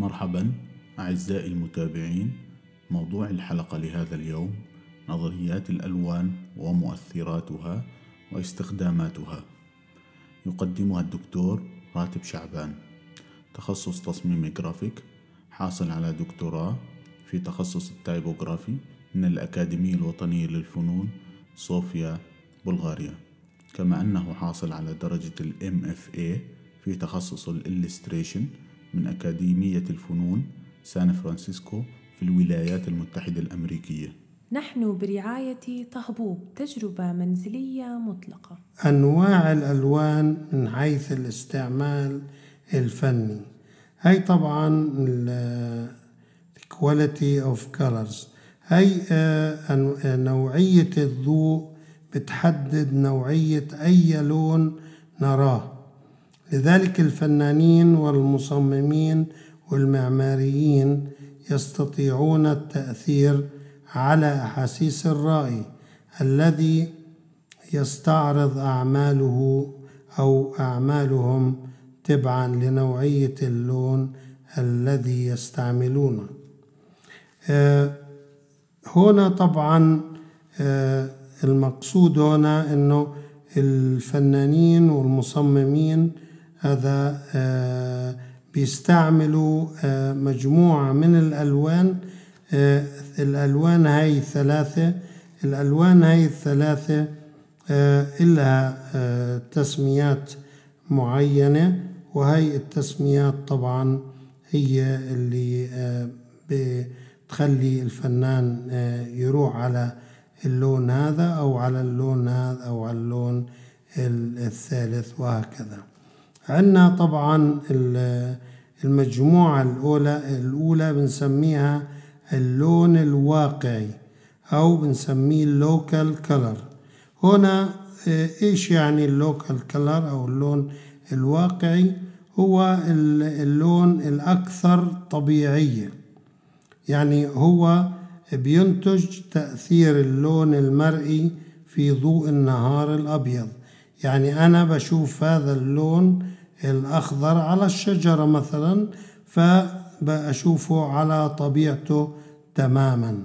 مرحبا أعزائي المتابعين موضوع الحلقة لهذا اليوم نظريات الألوان ومؤثراتها واستخداماتها. يقدمها الدكتور راتب شعبان. تخصص تصميم جرافيك حاصل على دكتوراه في تخصص ال typography من الأكاديمية الوطنية للفنون صوفيا بلغاريا. كما أنه حاصل على درجة ال MFA في تخصص ال illustration من أكاديمية الفنون سان فرانسيسكو في الولايات المتحدة الأمريكية. نحن برعاية طهبوب تجربة منزلية مطلقة. أنواع الألوان من حيث الاستعمال الفني. هي طبعا ال quality of colors. هي آه، نوعية الضوء بتحدد نوعية أي لون نراه. لذلك الفنانين والمصممين والمعماريين يستطيعون التأثير على أحاسيس الرأي الذي يستعرض أعماله أو أعمالهم تبعا لنوعية اللون الذي يستعملونه آه، هنا طبعا آه، المقصود هنا إنه الفنانين والمصممين هذا آه، بيستعملوا مجموعة من الألوان الألوان هاي الثلاثة الألوان هاي الثلاثة إلها تسميات معينة وهي التسميات طبعا هي اللي بتخلي الفنان يروح على اللون هذا أو على اللون هذا أو على اللون الثالث وهكذا. عندنا طبعا المجموعة الأولى الأولى بنسميها اللون الواقعي أو بنسميه ال local color هنا إيش يعني ال local color أو اللون الواقعي؟ هو اللون الأكثر طبيعية. يعني هو بينتج تأثير اللون المرئي في ضوء النهار الأبيض. يعني أنا بشوف هذا اللون الأخضر على الشجرة مثلا فبأشوفه على طبيعته تماما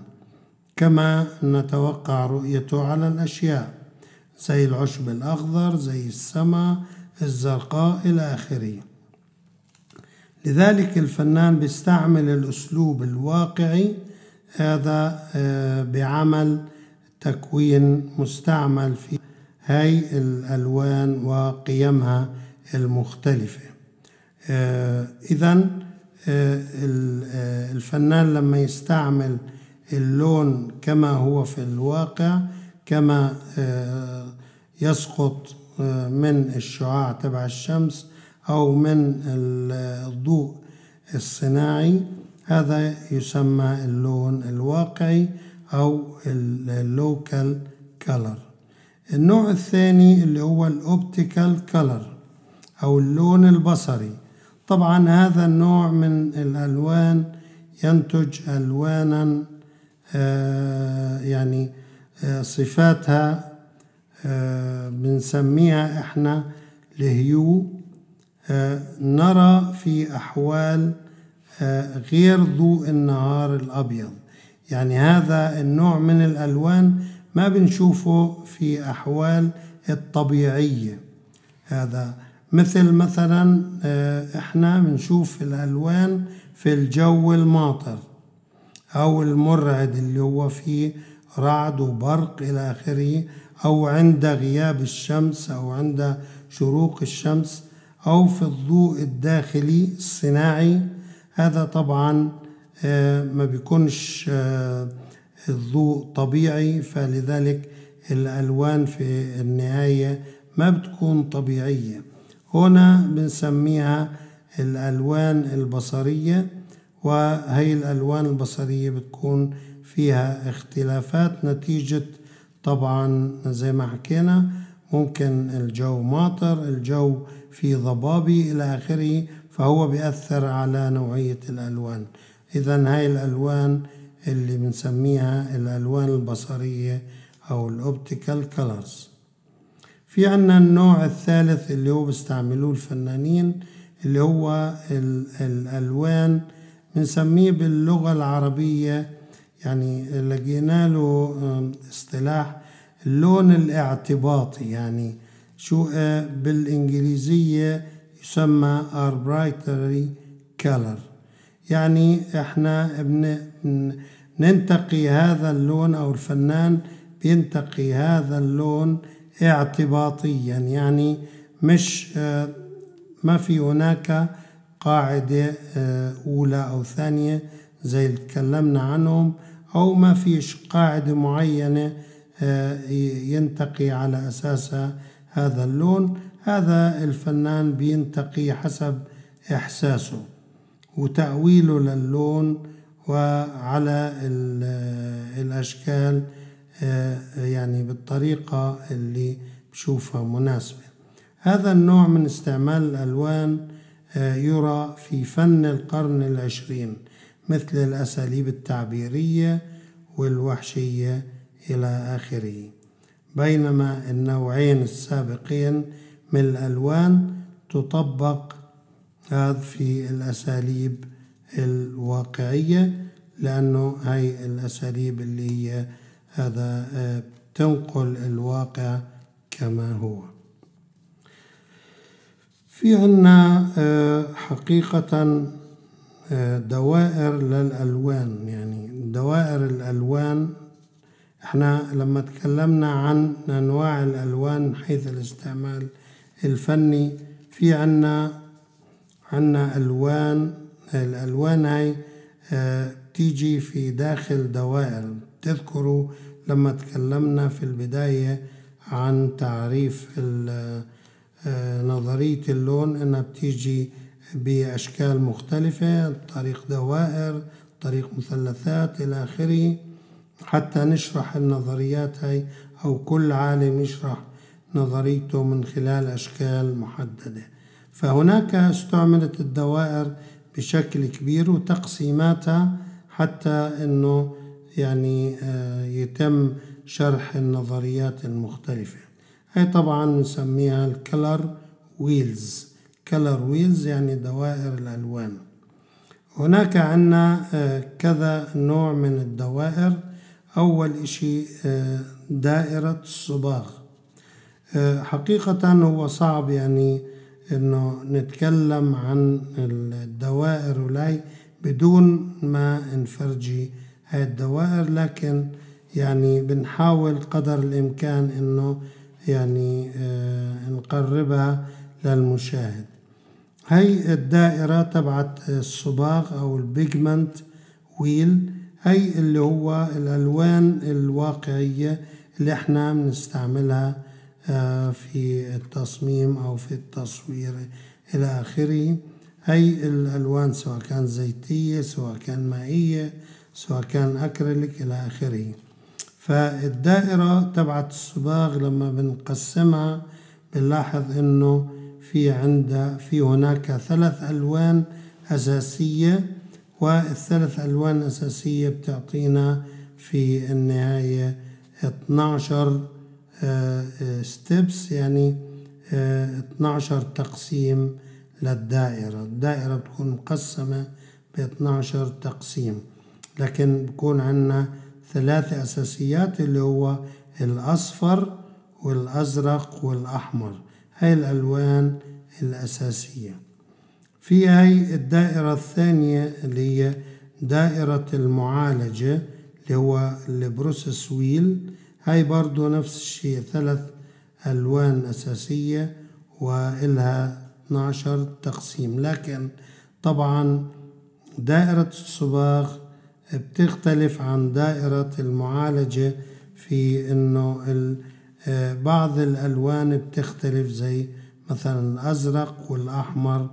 كما نتوقع رؤيته على الأشياء زي العشب الأخضر زي السماء الزرقاء إلى آخره. لذلك الفنان بيستعمل الأسلوب الواقعي هذا آه، بعمل تكوين مستعمل في هاي الألوان وقيمها المختلفة. آه، إذا آه، الفنان لما يستعمل اللون كما هو في الواقع كما يسقط من الشعاع تبع الشمس أو من الضوء الصناعي هذا يسمى اللون الواقعي أو ال local color النوع الثاني اللي هو ال optical color أو اللون البصري. طبعا هذا النوع من الألوان ينتج ألوانا آه، يعني آه، صفاتها آه، بنسميها إحنا الهيو. نرى في أحوال غير ضوء النهار الأبيض. يعني هذا النوع من الألوان ما بنشوفه في أحوال الطبيعية. هذا مثل مثلا إحنا بنشوف الألوان في الجو الماطر أو المرعد اللي هو فيه رعد وبرق إلى آخره أو عند غياب الشمس أو عند شروق الشمس أو في الضوء الداخلي الصناعي. هذا طبعا آه، ما بيكونش آه، الضوء طبيعي فلذلك الألوان في النهاية ما بتكون طبيعية. هنا بنسميها الألوان البصرية وهي الألوان البصرية بتكون فيها اختلافات نتيجة طبعا زي ما حكينا ممكن الجو ماطر الجو في ضبابي إلى آخره فهو بيأثر على نوعية الألوان. إذا هاي الألوان اللي بنسميها الألوان البصرية أو الأوبتيكال كولرز في عنا النوع الثالث اللي هو بيستعملوه الفنانين اللي هو الألوان بنسميه باللغة العربية. يعني لقينا له اصطلاح اللون الاعتباطي. يعني شو آه، بالإنجليزية يسمى arbitrary color. يعني إحنا بن بن- ننتقي هذا اللون أو الفنان بينتقي هذا اللون اعتباطيا يعني مش آه، ما في هناك قاعدة آه، أولى أو ثانية زي اللي تكلمنا عنهم أو ما فيش قاعدة معينة آه، ينتقي على أساسها هذا اللون. هذا الفنان بينتقي حسب إحساسه وتأويله للون وعلى ال- الأشكال يعني بالطريقة اللي بشوفها مناسبة. هذا النوع من استعمال الألوان آه، يرى في فن القرن العشرين مثل الأساليب التعبيرية والوحشية إلى آخره. بينما النوعين السابقين من الألوان تطبق هذا في الأساليب الواقعية لأنه هاي الأساليب اللي هي هذا آه، تنقل الواقع كما هو. في عنا آه، حقيقة آه، دوائر للألوان. يعني دوائر الألوان إحنا لما تكلمنا عن أنواع الألوان حيث الاستعمال الفني في عنا عنا ألوان الألوان هاي تيجي في داخل دوائر. تذكروا لما تكلمنا في البداية عن تعريف آه، نظرية اللون إنها بتيجي بأشكال مختلفة طريق دوائر طريق مثلثات إلى آخره. حتى نشرح النظريات هاي أو كل عالم يشرح نظريته من خلال أشكال محددة. فهناك استعملت الدوائر بشكل كبير وتقسيماتها حتى أنه يعني آه، يتم شرح النظريات المختلفة. هاي طبعا نسميها ال color wheels. كلر ويلز يعني دوائر الألوان. هناك عنا آه، كذا نوع من الدوائر. أول إشي آه، دائرة الصباغ. حقيقة هو صعب يعني إنه نتكلم عن الدوائر ولاي بدون ما نفرجي هاي الدوائر لكن يعني بنحاول قدر الإمكان إنه يعني آه، نقربها للمشاهد. هي الدائرة تبعت الصباغ أو البيجمنت ويل. هي اللي هو الألوان الواقعية اللي إحنا بنستعملها آه، في التصميم أو في التصوير إلى آخره. هي الألوان سواء كان زيتية سواء كان مائية. سواء كان أكريليك إلى آخره. فالدائرة تبعت الصباغ لما بنقسمها بنلاحظ إنه في عند في هناك ثلاث ألوان أساسية والثلاث ألوان أساسية بتعطينا في النهاية 12 ستيبس يعني آه، 12 تقسيم للدائرة. الدائرة بتكون مقسمة ب 12 تقسيم. لكن بكون عندنا ثلاثة أساسيات اللي هو الأصفر والأزرق والأحمر. هاي الألوان الأساسية. في هاي الدائرة الثانية اللي هي دائرة المعالجة اللي هو البروسيس ويل هاي برضو نفس الشيء ثلاث ألوان أساسية وإلها 12 تقسيم. لكن طبعا دائرة الصباغ بتختلف عن دائرة المعالجة في إنه آه، بعض الألوان بتختلف زي مثلا الأزرق والأحمر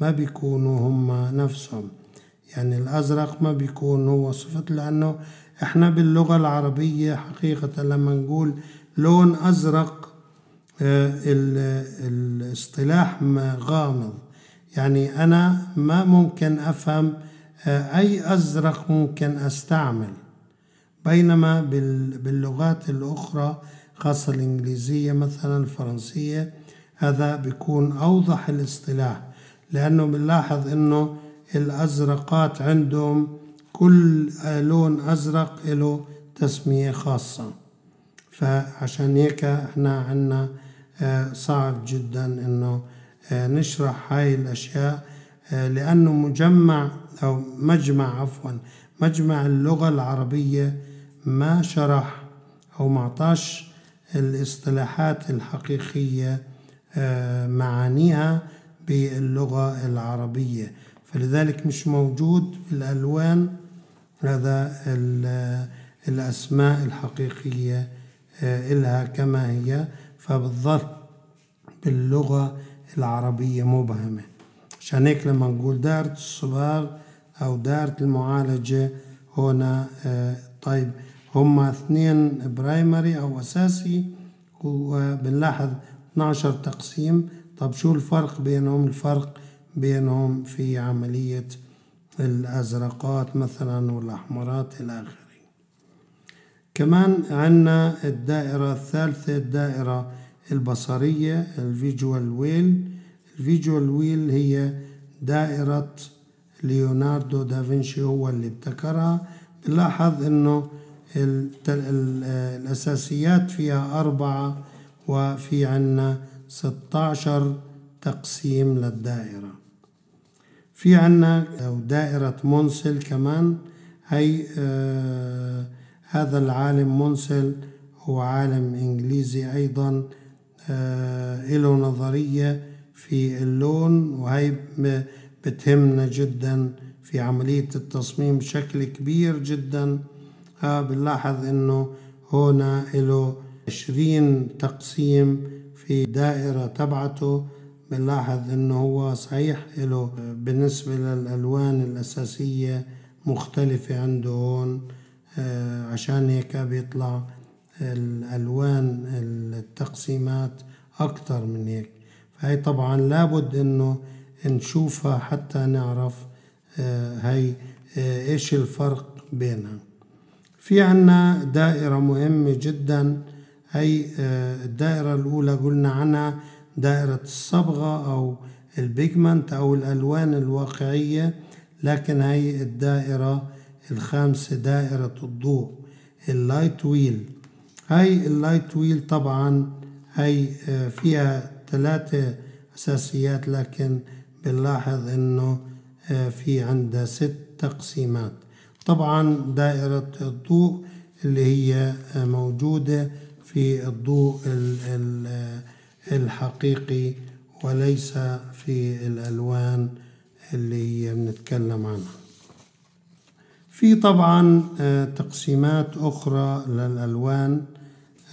ما بيكونوا هما نفسهم. يعني الأزرق ما بيكون هو صفة لأنه إحنا باللغة العربية حقيقة لما نقول لون أزرق آه، ال- الاصطلاح غامض. يعني أنا ما ممكن أفهم أي أزرق ممكن أستعمل؟ بينما بال- باللغات الأخرى خاصة الإنجليزية مثلا الفرنسية هذا بيكون أوضح الاصطلاح لأنه بنلاحظ أنه الأزرقات عندهم كل لون أزرق له تسمية خاصة. فعشان هيك إحنا عنا آه، صعب جدا إنه آه، نشرح هاي الأشياء آه، لأنه مجمع أو مجمع عفوا مجمع اللغة العربية ما شرح أو ما عطاش الاصطلاحات الحقيقية معانيها باللغة العربية. فلذلك مش موجود بالألوان هذا الأسماء الحقيقية إلها كما هي. فبتظل باللغة العربية مبهمة. عشان هيك لما نقول دائرة الصباغ أو دائرة المعالجة هنا طيب هما اثنين برايمري أو أساسي وبنلاحظ 12 تقسيم. طب شو الفرق بينهم؟ الفرق بينهم في عملية الأزرقات مثلا والأحمرات إلى آخره. كمان عندنا الدائرة الثالثة الدائرة البصرية ال visual wheel. ال visual wheel هي دائرة ليوناردو دافنشي هو اللي ابتكرها. بنلاحظ إنه الأساسيات فيها أربعة وفي عنا 16 تقسيم للدائرة. في عنا دائرة مونسل كمان. هي آه هذا العالم مونسل هو عالم إنجليزي أيضا آه له نظرية في اللون وهي بتهمنا جدا في عملية التصميم بشكل كبير جدا. آه بنلاحظ إنه هنا له عشرين تقسيم في دائرة تبعته. بنلاحظ إنه هو صحيح له بالنسبة للألوان الأساسية مختلفة عنده هون. آه، عشان هيك بيطلع الألوان التقسيمات أكتر من هيك. فهي طبعا لابد إنه نشوفها حتى نعرف آه، هي آه، إيش الفرق بينها. في عنا دائرة مهمة جدا هي الدائرة الأولى قلنا عنها دائرة الصبغة أو ال pigment أو الألوان الواقعية لكن هي الدائرة الخامسة دائرة الضوء ال light wheel. هاي ال light wheel طبعا هاي آه، فيها ثلاثة أساسيات لكن بنلاحظ إنه آه، في عندها ست تقسيمات. طبعا دائرة الضوء اللي هي آه، موجودة في الضوء الحقيقي وليس في الألوان اللي هي بنتكلم عنها. في طبعا آه، تقسيمات أخرى للألوان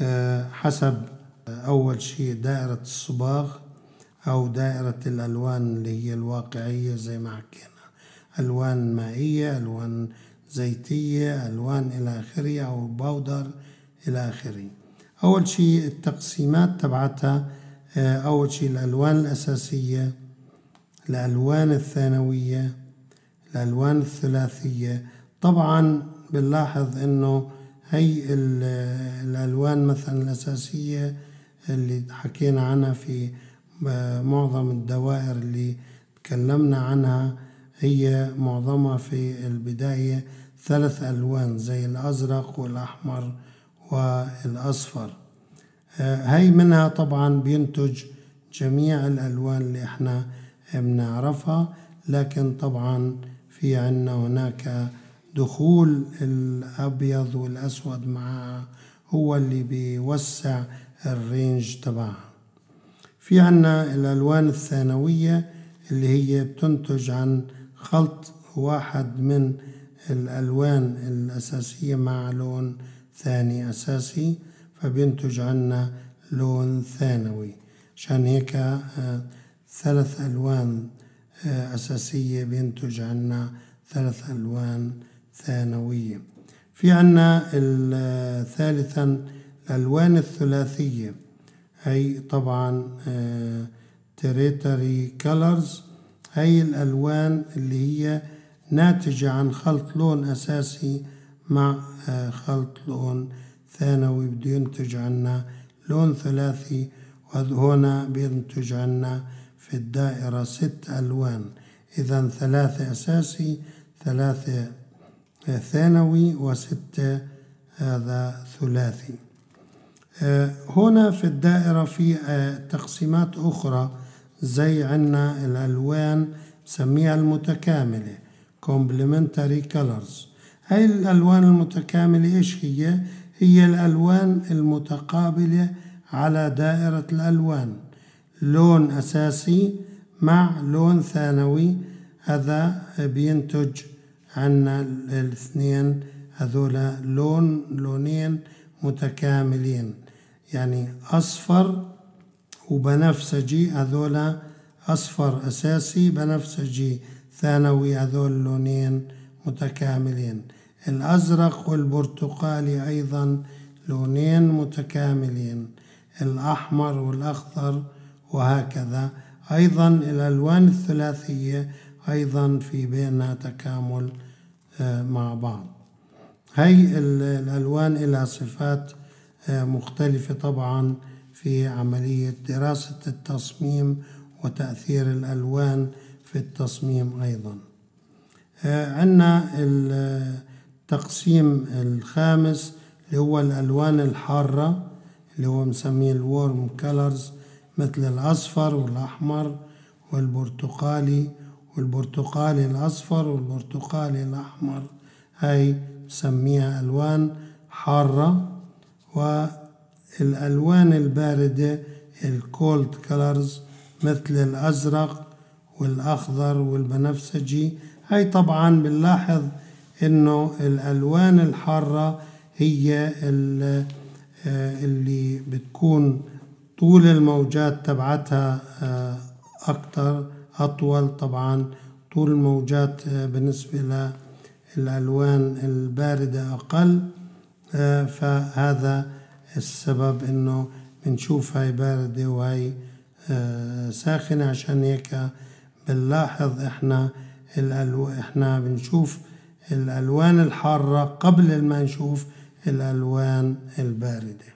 آه، حسب آه، أول شيء دائرة الصباغ أو دائرة الألوان اللي هي الواقعية زي ما حكينا. ألوان مائية ألوان زيتية ألوان إلى آخره أو باودر إلى آخره. أول شيء التقسيمات تبعتها أول شيء الألوان الأساسية الألوان الثانوية الألوان الثلاثية. طبعا بنلاحظ إنه هي الألوان مثلا الأساسية اللي حكينا عنها في معظم الدوائر اللي تكلمنا عنها هي معظمها في البداية ثلاث ألوان زي الأزرق والأحمر والأصفر. هي منها طبعا بينتج جميع الألوان اللي إحنا بنعرفها لكن طبعا في عنا هناك دخول الأبيض والأسود معها هو اللي بيوسع الرينج تبعها. في عنا الألوان الثانوية اللي هي بتنتج عن خلط واحد من الألوان الأساسية مع لون ثاني أساسي فبينتج عنا لون ثانوي. عشان هيك آه، ثلاث ألوان آه، أساسية بينتج عنا ثلاث ألوان ثانوية. في عنا ثالثا الألوان الثلاثية هي طبعا تريتري كولرز هي الألوان اللي هي ناتجة عن خلط لون أساسي مع آه، خلط لون ثانوي بده ينتج عنا لون ثلاثي وهنا بينتج عنا في الدائرة ست ألوان. إذا ثلاثة أساسي ثلاثة ثانوي وستة هذا ثلاثي. هنا في الدائرة في تقسيمات أخرى زي عنا الألوان نسميها المتكاملة complementary colors. هاي الألوان المتكاملة إيش هي؟ هي الألوان المتقابلة على دائرة الألوان. لون أساسي مع لون ثانوي هذا بينتج عنا الاثنين هذولا لون لونين متكاملين. يعني أصفر وبنفسجي هذولا أصفر أساسي بنفسجي ثانوي هذول لونين متكاملين. الأزرق والبرتقالي أيضا لونين متكاملين. الأحمر والأخضر وهكذا. أيضا الألوان الثلاثية أيضا في بينها تكامل مع بعض. هاي الألوان لها صفات مختلفة طبعا في عملية دراسة التصميم وتأثير الألوان في التصميم أيضا. عندنا التقسيم الخامس اللي هو الألوان الحارة اللي هو مسمية الورم كولرز مثل الأصفر والأحمر والبرتقالي والبرتقالي الأصفر والبرتقالي الأحمر. هاي نسميها ألوان حارة. والألوان الباردة الكولد كولرز مثل الأزرق والأخضر والبنفسجي. هاي طبعا بنلاحظ إنه الألوان الحارة هي اللي بتكون طول الموجات تبعتها أكتر أطول طبعا. طول الموجات بالنسبة للألوان الباردة أقل. فهذا السبب إنه بنشوف هاي باردة وهاي ساخنة عشان هيك بنلاحظ إحنا الألو... إحنا بنشوف الألوان الحارة قبل ما نشوف الألوان الباردة.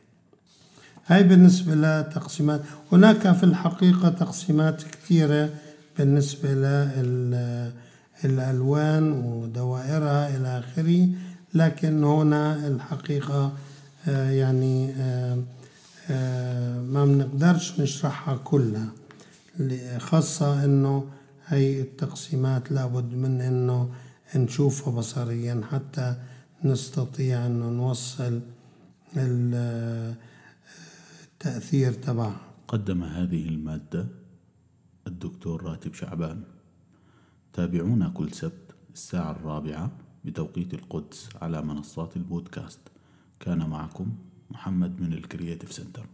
هاي بالنسبة لتقسيمات هناك في الحقيقة تقسيمات كثيرة بالنسبة للألوان ودوائرها إلى آخره. لكن هنا الحقيقة يعني ما بنقدرش نشرحها كلها. خاصة إنه هاي التقسيمات لابد من إنه نشوفها بصريا حتى نستطيع إنه نوصل التأثير تبعها. قدم هذه المادة الدكتور راتب شعبان. تابعونا كل سبت الساعة الرابعة. بتوقيت القدس على منصات البودكاست. كان معكم محمد من ال Creative Center.